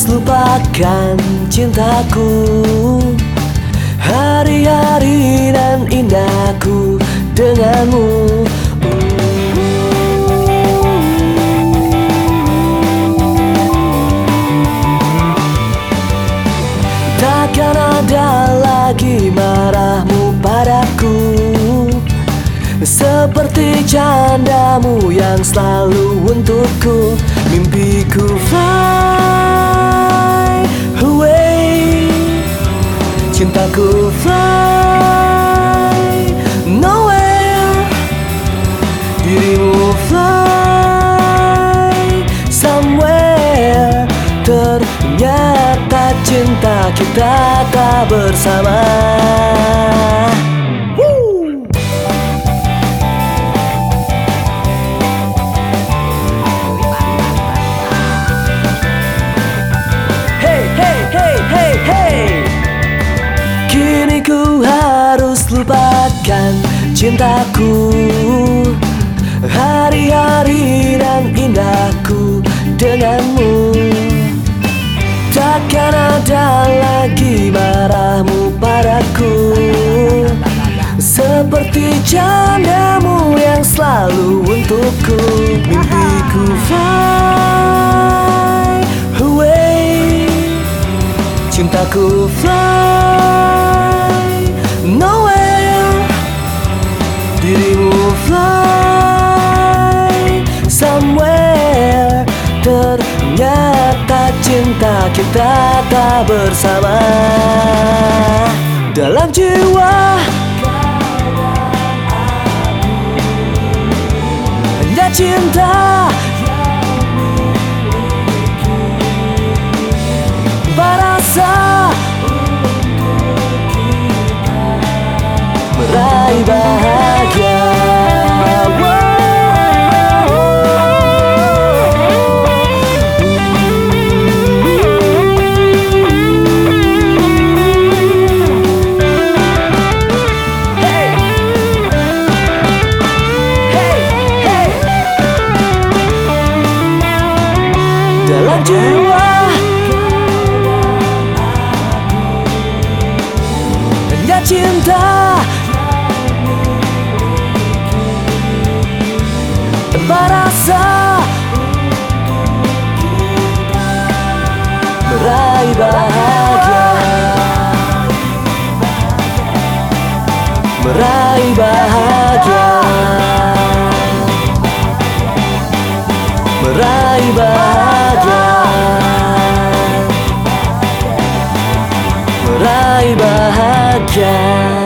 harus lupakan cintaku. Hari-hari dan indahku denganmu. Takkan ada lagi marahmu padaku. Seperti candamu yang selalu untukku. Mimpiku fly kita tak bersama! Hey, hey, hey, hey, hey. Kini ku harus lupakan cintaku. Hari-hari dan indahku denganmu. Takkan ada marahmu padaku. Seperti candamu yang selalu untukku. Mimpiku fly away. Cintaku fly kita tak bersama Dalam jiwa. Hanya cinta. Barasa Dalam jiwa. Hanya cinta. Merasa Meraih bahagia Meraih bahagia